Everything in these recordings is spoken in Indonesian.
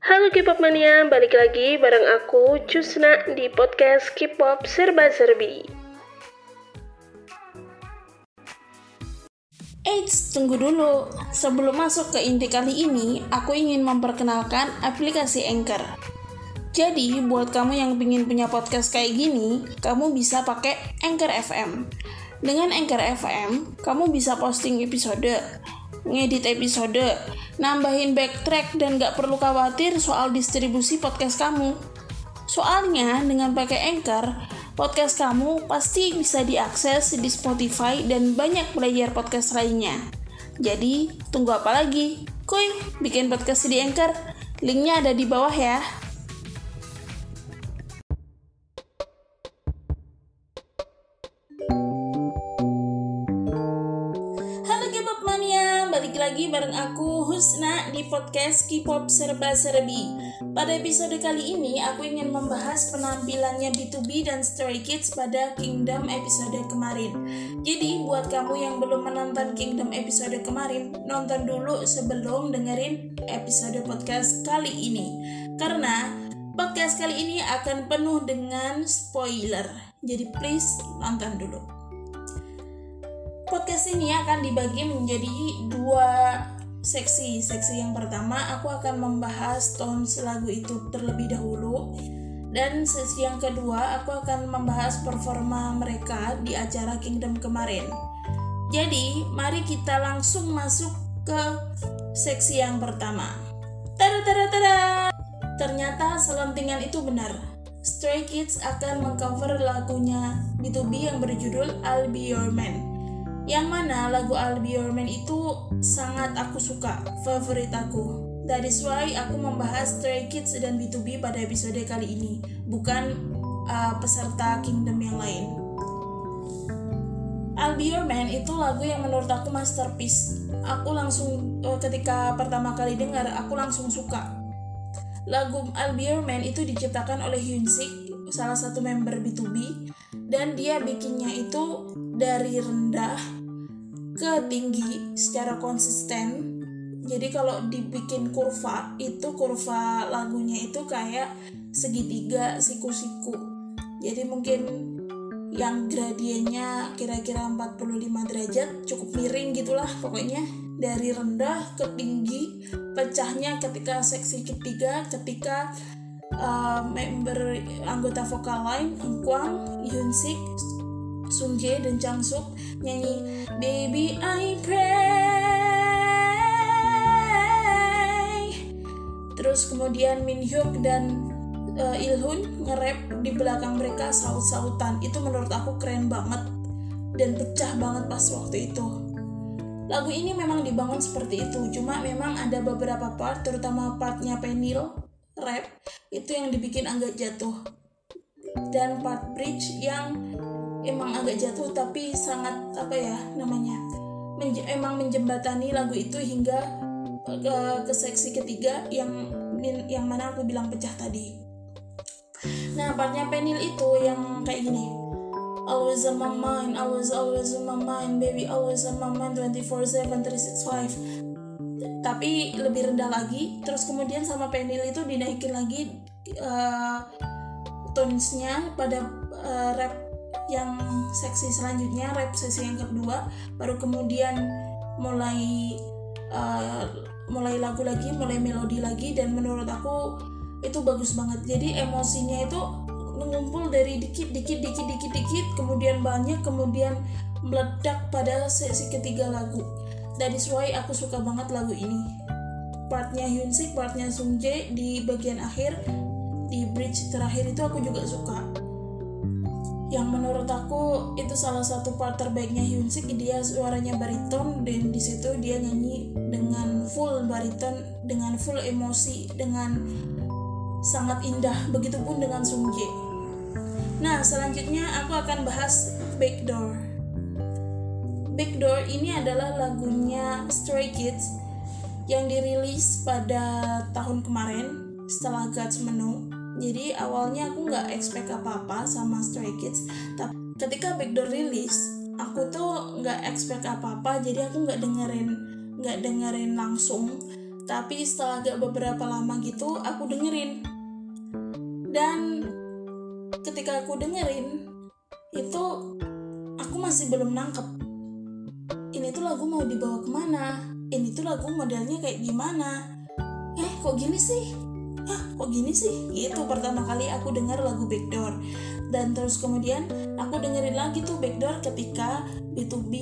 Halo K-pop mania, balik lagi bareng aku Cusna di podcast K-pop Serba Serbi. Eits, tunggu dulu. Sebelum masuk ke inti kali ini, aku ingin memperkenalkan aplikasi Anchor. Jadi, buat kamu yang ingin punya podcast kayak gini, kamu bisa pakai Anchor FM. Dengan Anchor FM, kamu bisa posting episode, ngedit episode, nambahin backtrack dan gak perlu khawatir soal distribusi podcast kamu. Soalnya dengan pakai Anchor, podcast kamu pasti bisa diakses di Spotify dan banyak player podcast lainnya. Jadi, tunggu apa lagi? Kuy, bikin podcast di Anchor. Linknya ada di bawah ya. Bareng aku Husna di podcast K-pop Serba Serbi. Pada episode kali ini aku ingin membahas penampilannya B2B dan Stray Kids pada Kingdom episode kemarin. Jadi buat kamu yang belum menonton Kingdom episode kemarin, nonton dulu sebelum dengerin episode podcast kali ini. Karena podcast kali ini akan penuh dengan spoiler. Jadi please nonton dulu podcast ini akan dibagi menjadi dua seksi. Seksi yang pertama aku akan membahas tones lagu itu terlebih dahulu dan sesi yang kedua aku akan membahas performa mereka di acara Kingdom kemarin. Jadi, mari kita langsung masuk ke seksi yang pertama. Tada tada tada. Ternyata selentingan itu benar. Stray Kids akan mengcover lagunya B2B yang berjudul I'll Be Your Man yang mana lagu I'll Be Your Man itu sangat aku suka, favorit aku. That is why aku membahas Stray Kids dan B2B pada episode kali ini, bukan uh, peserta Kingdom yang lain. I'll Be Your Man itu lagu yang menurut aku masterpiece. Aku langsung uh, ketika pertama kali dengar, aku langsung suka. Lagu I'll Be Your Man itu diciptakan oleh Hyun Sik, salah satu member B2B, dan dia bikinnya itu dari rendah ke tinggi secara konsisten. Jadi kalau dibikin kurva itu kurva lagunya itu kayak segitiga siku-siku. Jadi mungkin yang gradiennya kira-kira 45 derajat cukup miring gitulah pokoknya. Dari rendah ke tinggi pecahnya ketika seksi ketiga ketika uh, member anggota vokal lain Kwang, Yunsik, Sung Jae dan Chang Suk nyanyi Baby I pray. Terus kemudian Min Hyuk dan uh, Ilhun nge-rap di belakang mereka saut-sautan. Itu menurut aku keren banget dan pecah banget pas waktu itu. Lagu ini memang dibangun seperti itu cuma memang ada beberapa part terutama partnya Penil rap itu yang dibikin agak jatuh dan part bridge yang emang agak jatuh tapi sangat apa ya namanya menje emang menjembatani lagu itu hingga ke, ke seksi ketiga yang yang mana aku bilang pecah tadi. Nah partnya Penil itu yang kayak gini. Always on my mind, always always on my mind, baby always on my mind 24/7 365. Tapi lebih rendah lagi, terus kemudian sama Penil itu dinaikin lagi uh, tonesnya pada uh, rap yang seksi selanjutnya rap sesi yang kedua. Baru kemudian mulai uh, mulai lagu lagi mulai melodi lagi. Dan menurut aku itu bagus banget. Jadi emosinya itu mengumpul dari dikit dikit dikit dikit dikit. Kemudian banyak kemudian meledak pada sesi ketiga lagu that is why aku suka banget lagu ini. Partnya Hyunsik partnya Sung Jae di bagian akhir di bridge terakhir itu aku juga suka. Yang menurut aku itu salah satu part terbaiknya Hyunsik dia suaranya bariton dan di situ dia nyanyi dengan full bariton dengan full emosi dengan sangat indah. Begitupun dengan Sung Jae nah selanjutnya aku akan bahas Backdoor Backdoor ini adalah lagunya Stray Kids yang dirilis pada tahun kemarin setelah God's Menu jadi awalnya aku nggak expect apa-apa sama Stray Kids tapi ketika Backdoor rilis aku tuh nggak expect apa-apa jadi aku nggak dengerin nggak dengerin langsung. Tapi setelah agak beberapa lama gitu aku dengerin. Dan ketika aku dengerin itu aku masih belum nangkep ini tuh lagu mau dibawa ke mana? Ini tuh lagu modelnya kayak gimana? Eh kok gini sih? Ah kok gini sih? Itu pertama kali aku dengar lagu Backdoor. Dan terus kemudian aku dengerin lagi tuh Backdoor ketika B2B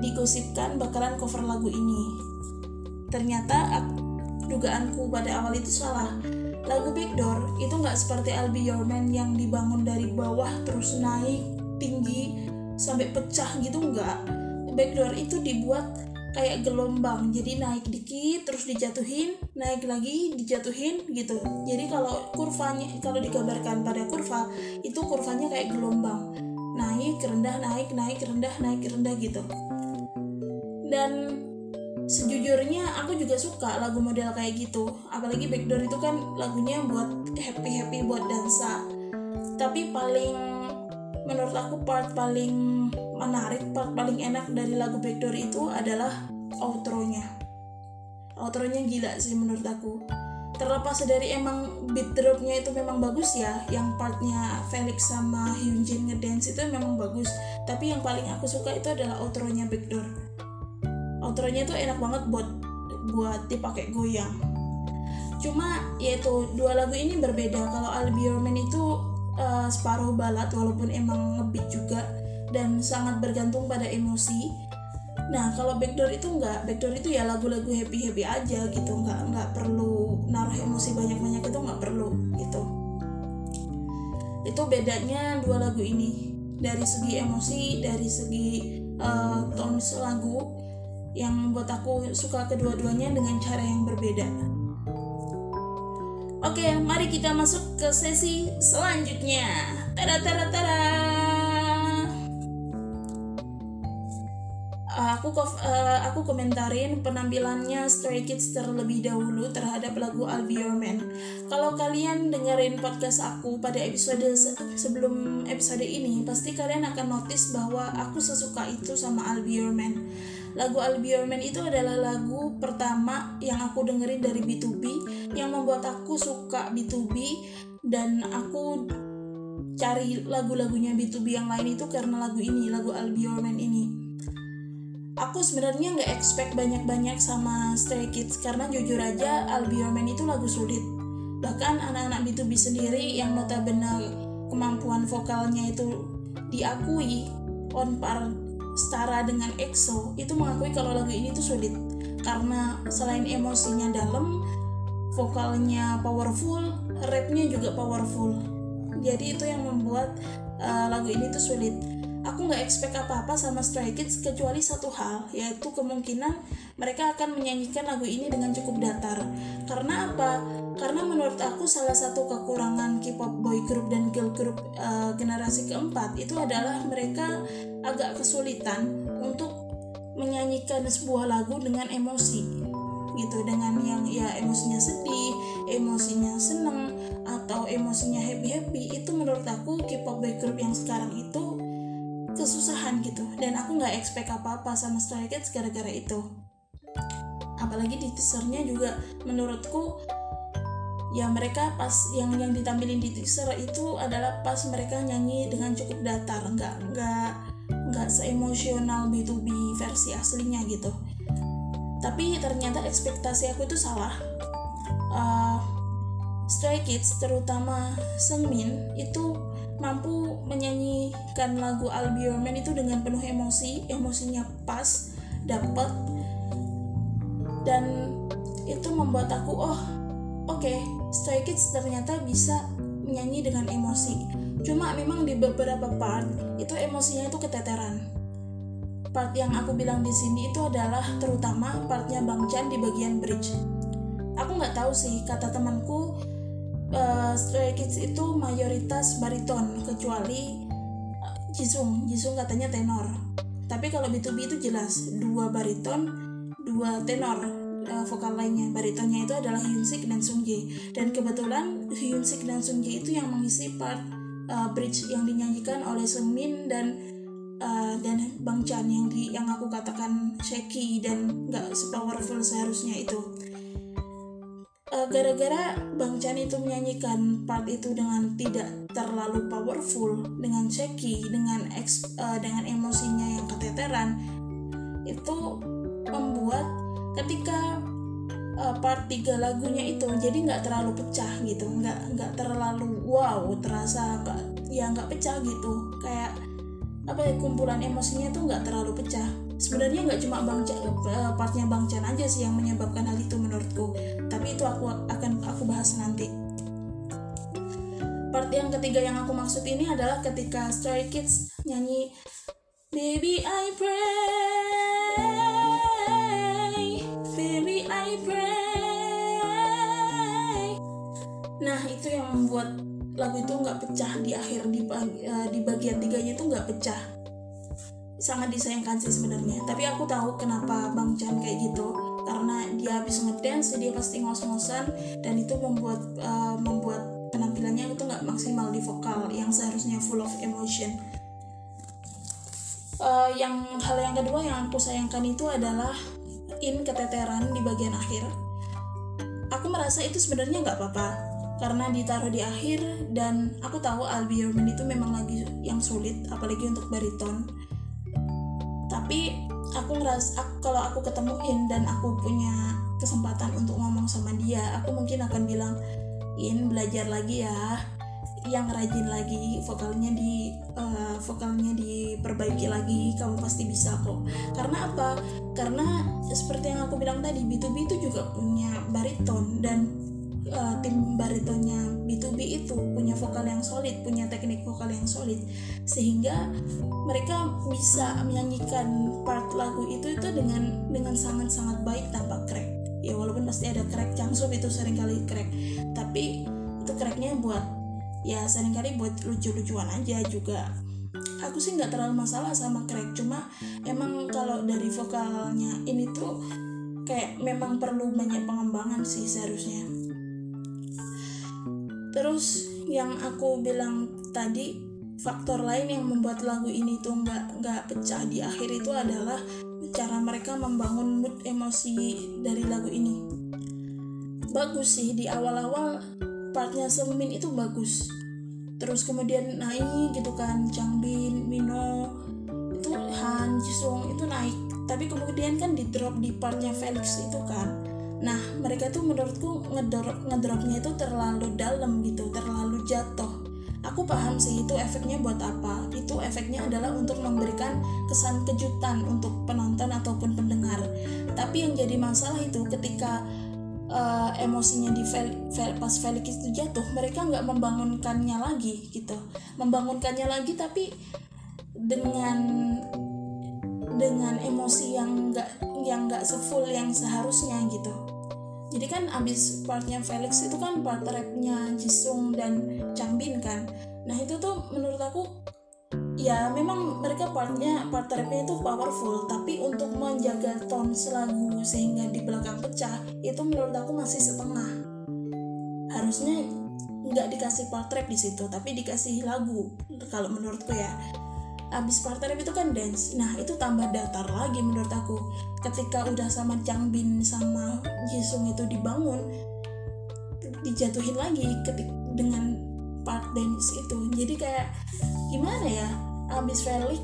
digosipkan bakalan cover lagu ini. Ternyata dugaanku pada awal itu salah. Lagu Backdoor itu nggak seperti I'll Be Your Man yang dibangun dari bawah terus naik tinggi sampai pecah gitu nggak Backdoor itu dibuat kayak gelombang. Jadi naik dikit terus dijatuhin naik lagi dijatuhin gitu. Jadi kalau kurvanya kalau digambarkan pada kurva itu kurvanya kayak gelombang. Naik rendah naik naik rendah naik rendah gitu. Dan sejujurnya aku juga suka lagu model kayak gitu. Apalagi backdoor itu kan lagunya buat happy happy buat dansa. Tapi paling menurut aku part paling menarik part paling enak dari lagu Backdoor itu adalah outro-nya. Outro-nya gila sih menurut aku. Terlepas dari emang beat dropnya itu memang bagus ya yang partnya Felix sama Hyunjin ngedance itu memang bagus. Tapi yang paling aku suka itu adalah outro-nya Backdoor. Outro-nya itu enak banget buat buat dipakai goyang. Cuma yaitu dua lagu ini berbeda. Kalau I'll Be Your Man itu uh, separuh balat walaupun emang ngebeat juga dan sangat bergantung pada emosi nah kalau backdoor itu enggak backdoor itu ya lagu-lagu happy happy aja gitu nggak nggak perlu naruh emosi banyak banyak itu nggak perlu gitu itu bedanya dua lagu ini dari segi emosi dari segi uh, tone lagu yang membuat aku suka kedua-duanya dengan cara yang berbeda. Oke, mari kita masuk ke sesi selanjutnya. Tada tada tada. Aku uh, aku komentarin penampilannya Stray Kids terlebih dahulu terhadap lagu I'll Man. Kalau kalian dengerin podcast aku pada episode se sebelum episode ini, pasti kalian akan notice bahwa aku sesuka itu sama I'll Man Lagu I'll Man itu adalah lagu pertama yang aku dengerin dari B2B yang membuat aku suka B2B dan aku cari lagu-lagunya B2B yang lain itu karena lagu ini, lagu I'll Man ini. Aku sebenarnya nggak expect banyak-banyak sama Stray Kids karena jujur aja I'll Be Your Man itu lagu sulit. Bahkan anak-anak B2B sendiri yang notabene kemampuan vokalnya itu diakui on par setara dengan EXO itu mengakui kalau lagu ini tuh sulit. Karena selain emosinya dalam vokalnya powerful rapnya juga powerful. Jadi itu yang membuat uh, lagu ini tuh sulit aku nggak expect apa-apa sama Stray Kids kecuali satu hal yaitu kemungkinan mereka akan menyanyikan lagu ini dengan cukup datar. Karena apa? Karena menurut aku salah satu kekurangan K-pop boy group dan girl group uh, generasi keempat itu adalah mereka agak kesulitan untuk menyanyikan sebuah lagu dengan emosi gitu. Dengan yang ya emosinya sedih, emosinya seneng atau emosinya happy happy itu menurut aku K-pop boy group yang sekarang itu kesusahan gitu. Dan aku nggak expect apa apa sama Stray Kids gara-gara itu. Apalagi di teasernya juga menurutku ya mereka pas yang yang ditampilin di teaser itu adalah pas mereka nyanyi dengan cukup datar. Nggak nggak nggak seemosional B2B versi aslinya gitu. Tapi ternyata ekspektasi aku itu salah. Uh, Stray Kids terutama Seungmin itu mampu menyanyikan lagu I'll Be Man itu dengan penuh emosi, emosinya pas, dapet, dan itu membuat aku oh oke okay, Stray Kids ternyata bisa menyanyi dengan emosi. Cuma memang di beberapa part itu emosinya itu keteteran. Part yang aku bilang di sini itu adalah terutama partnya Bang Chan di bagian bridge. Aku nggak tahu sih kata temanku uh, Stray Kids itu mayoritas bariton kecuali uh, Jisung. Jisung katanya tenor. Tapi kalau B2B itu jelas dua bariton dua tenor uh, vokal lainnya. Baritonnya itu adalah Hyunsik dan Sungjae dan kebetulan Hyunsik dan Sungjae itu yang mengisi part uh, bridge yang dinyanyikan oleh Seungmin dan uh, dan Bang Chan yang di yang aku katakan shaky dan nggak sepowerful seharusnya itu gara-gara Bang Chan itu menyanyikan part itu dengan tidak terlalu powerful, dengan shaky, dengan uh, dengan emosinya yang keteteran, itu membuat ketika uh, part 3 lagunya itu jadi nggak terlalu pecah gitu, nggak nggak terlalu wow terasa nggak ya nggak pecah gitu, kayak apa ya kumpulan emosinya tuh nggak terlalu pecah sebenarnya nggak cuma bang Chan, eh, partnya bang Chan aja sih yang menyebabkan hal itu menurutku. Tapi itu aku akan aku bahas nanti. Part yang ketiga yang aku maksud ini adalah ketika Stray Kids nyanyi Baby I pray. Baby I pray. Nah itu yang membuat lagu itu nggak pecah di akhir di, uh, di bagian tiganya itu nggak pecah sangat disayangkan sih sebenarnya. Tapi aku tahu kenapa Bang Chan kayak gitu. Karena dia habis ngedance dia pasti ngos-ngosan. Dan itu membuat uh, membuat penampilannya itu nggak maksimal di vokal yang seharusnya full of emotion. Uh, yang hal yang kedua yang aku sayangkan itu adalah in keteteran di bagian akhir. Aku merasa itu sebenarnya nggak apa-apa. Karena ditaruh di akhir dan aku tahu Albi itu memang lagi yang sulit apalagi untuk bariton tapi aku ngerasa aku, kalau aku ketemuin dan aku punya kesempatan untuk ngomong sama dia aku mungkin akan bilang in belajar lagi ya. Yang rajin lagi vokalnya di uh, vokalnya diperbaiki lagi kamu pasti bisa kok. Karena apa? Karena seperti yang aku bilang tadi B2B itu juga punya bariton dan uh, tim baritonnya B2B itu punya vokal yang solid, punya teknik vokal yang solid, sehingga mereka bisa menyanyikan part lagu itu itu dengan dengan sangat sangat baik tanpa crack. Ya walaupun pasti ada crack, Changsub itu sering kali crack, tapi itu cracknya buat ya sering kali buat lucu-lucuan aja juga. Aku sih nggak terlalu masalah sama crack cuma emang kalau dari vokalnya ini tuh kayak memang perlu banyak pengembangan sih seharusnya terus yang aku bilang tadi faktor lain yang membuat lagu ini tuh nggak nggak pecah di akhir itu adalah cara mereka membangun mood emosi dari lagu ini. Bagus sih di awal-awal partnya Semin itu bagus. Terus kemudian naik gitu kan Changbin, Mino itu Han, Jisung itu naik. Tapi kemudian kan di drop di partnya Felix itu kan Nah, mereka tuh menurutku ngedrop ngedropnya itu terlalu dalam gitu, terlalu jatuh. Aku paham sih itu efeknya buat apa. Itu efeknya adalah untuk memberikan kesan kejutan untuk penonton ataupun pendengar. Tapi yang jadi masalah itu ketika uh, emosinya di Fel, Fel, pas Felix itu jatuh, mereka nggak membangunkannya lagi gitu. Membangunkannya lagi tapi dengan dengan emosi yang nggak yang nggak sefull yang seharusnya gitu jadi kan abis partnya Felix itu kan part rapnya Jisung dan Changbin kan. Nah itu tuh menurut aku ya memang mereka partnya part rapnya itu powerful. Tapi untuk menjaga tone selagu sehingga di belakang pecah itu menurut aku masih setengah. Harusnya nggak dikasih part rap di situ tapi dikasih lagu kalau menurutku ya abis partai itu kan dance. Nah itu tambah datar lagi menurut aku. Ketika udah sama Chang Bin sama Jisung itu dibangun dijatuhin lagi ketik dengan part dance itu. Jadi kayak gimana ya abis Felix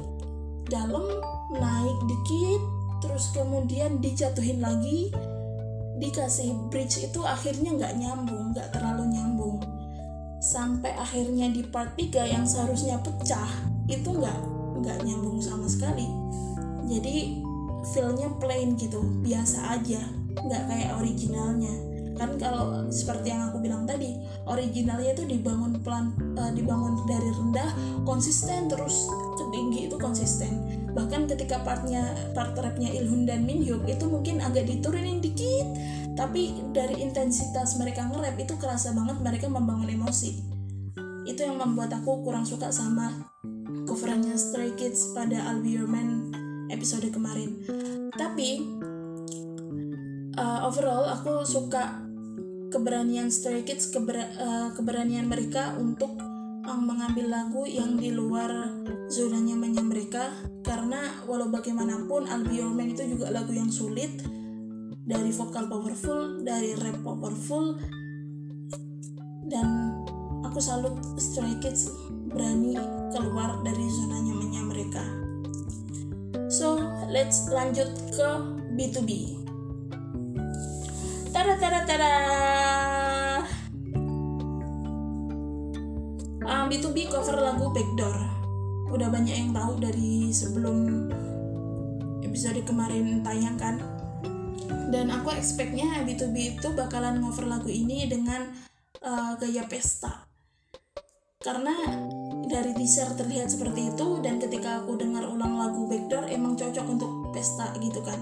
dalam naik dikit terus kemudian dijatuhin lagi dikasih bridge itu akhirnya nggak nyambung nggak terlalu nyambung. Sampai akhirnya di part 3 yang seharusnya pecah itu nggak nggak nyambung sama sekali. Jadi feelnya plain gitu biasa aja nggak kayak originalnya. Kan kalau seperti yang aku bilang tadi originalnya itu dibangun pelan uh, dibangun dari rendah konsisten terus ke tinggi itu konsisten. Bahkan ketika partnya part rapnya Ilhun dan Minhyuk itu mungkin agak diturunin dikit tapi dari intensitas mereka nge-rap itu kerasa banget mereka membangun emosi. Itu yang membuat aku kurang suka sama coverannya Stray Kids pada I'll Be Your Man episode kemarin. Tapi uh, overall aku suka keberanian Stray Kids keber uh, keberanian mereka untuk um, mengambil lagu yang di luar zona nyamannya mereka. Karena walau bagaimanapun I'll Be Your Man itu juga lagu yang sulit. Dari vokal powerful dari rap powerful dan aku salut Stray Kids berani keluar dari zona nyamannya mereka. So let's lanjut ke B2B tada tada tada. Um, B2B cover lagu Backdoor. Udah banyak yang tahu dari sebelum episode kemarin tayang kan? Dan aku expectnya B2B itu bakalan ngover lagu ini dengan uh, gaya pesta karena dari teaser terlihat seperti itu dan ketika aku dengar ulang lagu Backdoor emang cocok untuk pesta gitu kan.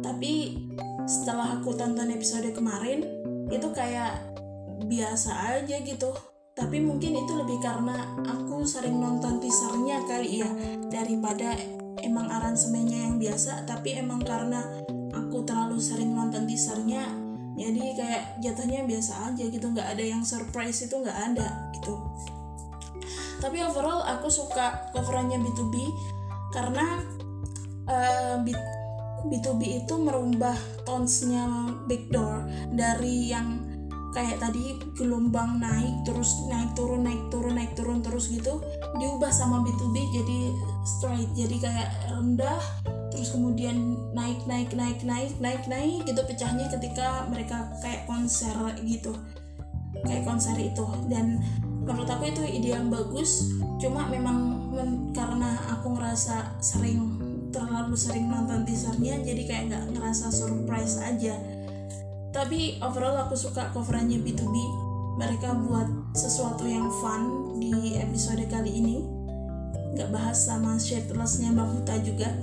Tapi setelah aku tonton episode kemarin itu kayak biasa aja gitu. Tapi mungkin itu lebih karena aku sering nonton teasernya kali ya daripada emang aransemennya yang biasa. Tapi emang karena aku terlalu sering nonton teasernya jadi kayak jatuhnya biasa aja gitu nggak ada yang surprise itu nggak ada gitu. Tapi overall aku suka coverannya B2B karena uh, B, B2B itu merubah tonesnya backdoor dari yang kayak tadi gelombang naik terus naik turun naik turun naik turun terus gitu diubah sama B2B jadi straight jadi kayak rendah terus kemudian naik naik naik naik naik naik gitu pecahnya ketika mereka kayak konser gitu. Kayak konser itu. Dan menurut aku itu ide yang bagus. Cuma memang men, karena aku ngerasa sering terlalu sering nonton teasernya jadi kayak nggak ngerasa surprise aja. Tapi overall aku suka coverannya B2B mereka buat sesuatu yang fun di episode kali ini. Nggak bahas sama shirtlessnya Mbak Huta juga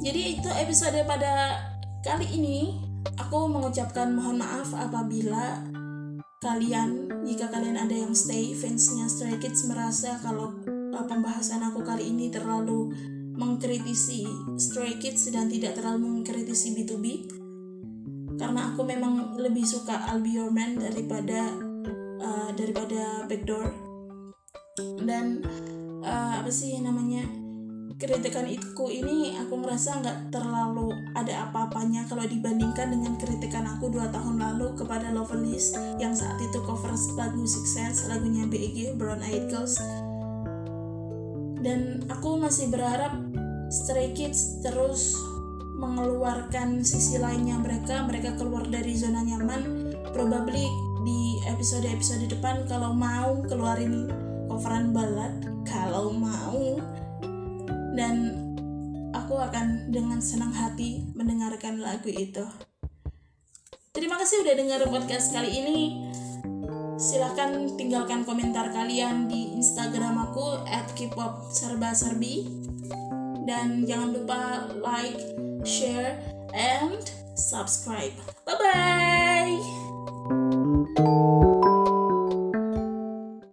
jadi itu episode pada kali ini. Aku mengucapkan mohon maaf apabila kalian, jika kalian ada yang stay, fansnya Stray Kids merasa kalau uh, pembahasan aku kali ini terlalu mengkritisi Stray Kids dan tidak terlalu mengkritisi B2B. Karena aku memang lebih suka I'll Be Your Man daripada uh, daripada Backdoor. Dan uh, apa sih namanya? Kritikan itu ini aku ngerasa nggak terlalu ada apa-apanya kalau dibandingkan dengan kritikan aku dua tahun lalu kepada Loveless yang saat itu cover lagu Six Sense lagunya BEG Brown Eyed Girls. Dan aku masih berharap Stray Kids terus mengeluarkan sisi lainnya mereka mereka keluar dari zona nyaman. Probably di episode-episode depan kalau mau keluarin coveran balad kalau mau dan aku akan dengan senang hati mendengarkan lagu itu. Terima kasih udah dengar podcast kali ini. Silahkan tinggalkan komentar kalian di Instagram aku @kpopserbaserbi dan jangan lupa like, share, and subscribe. Bye bye.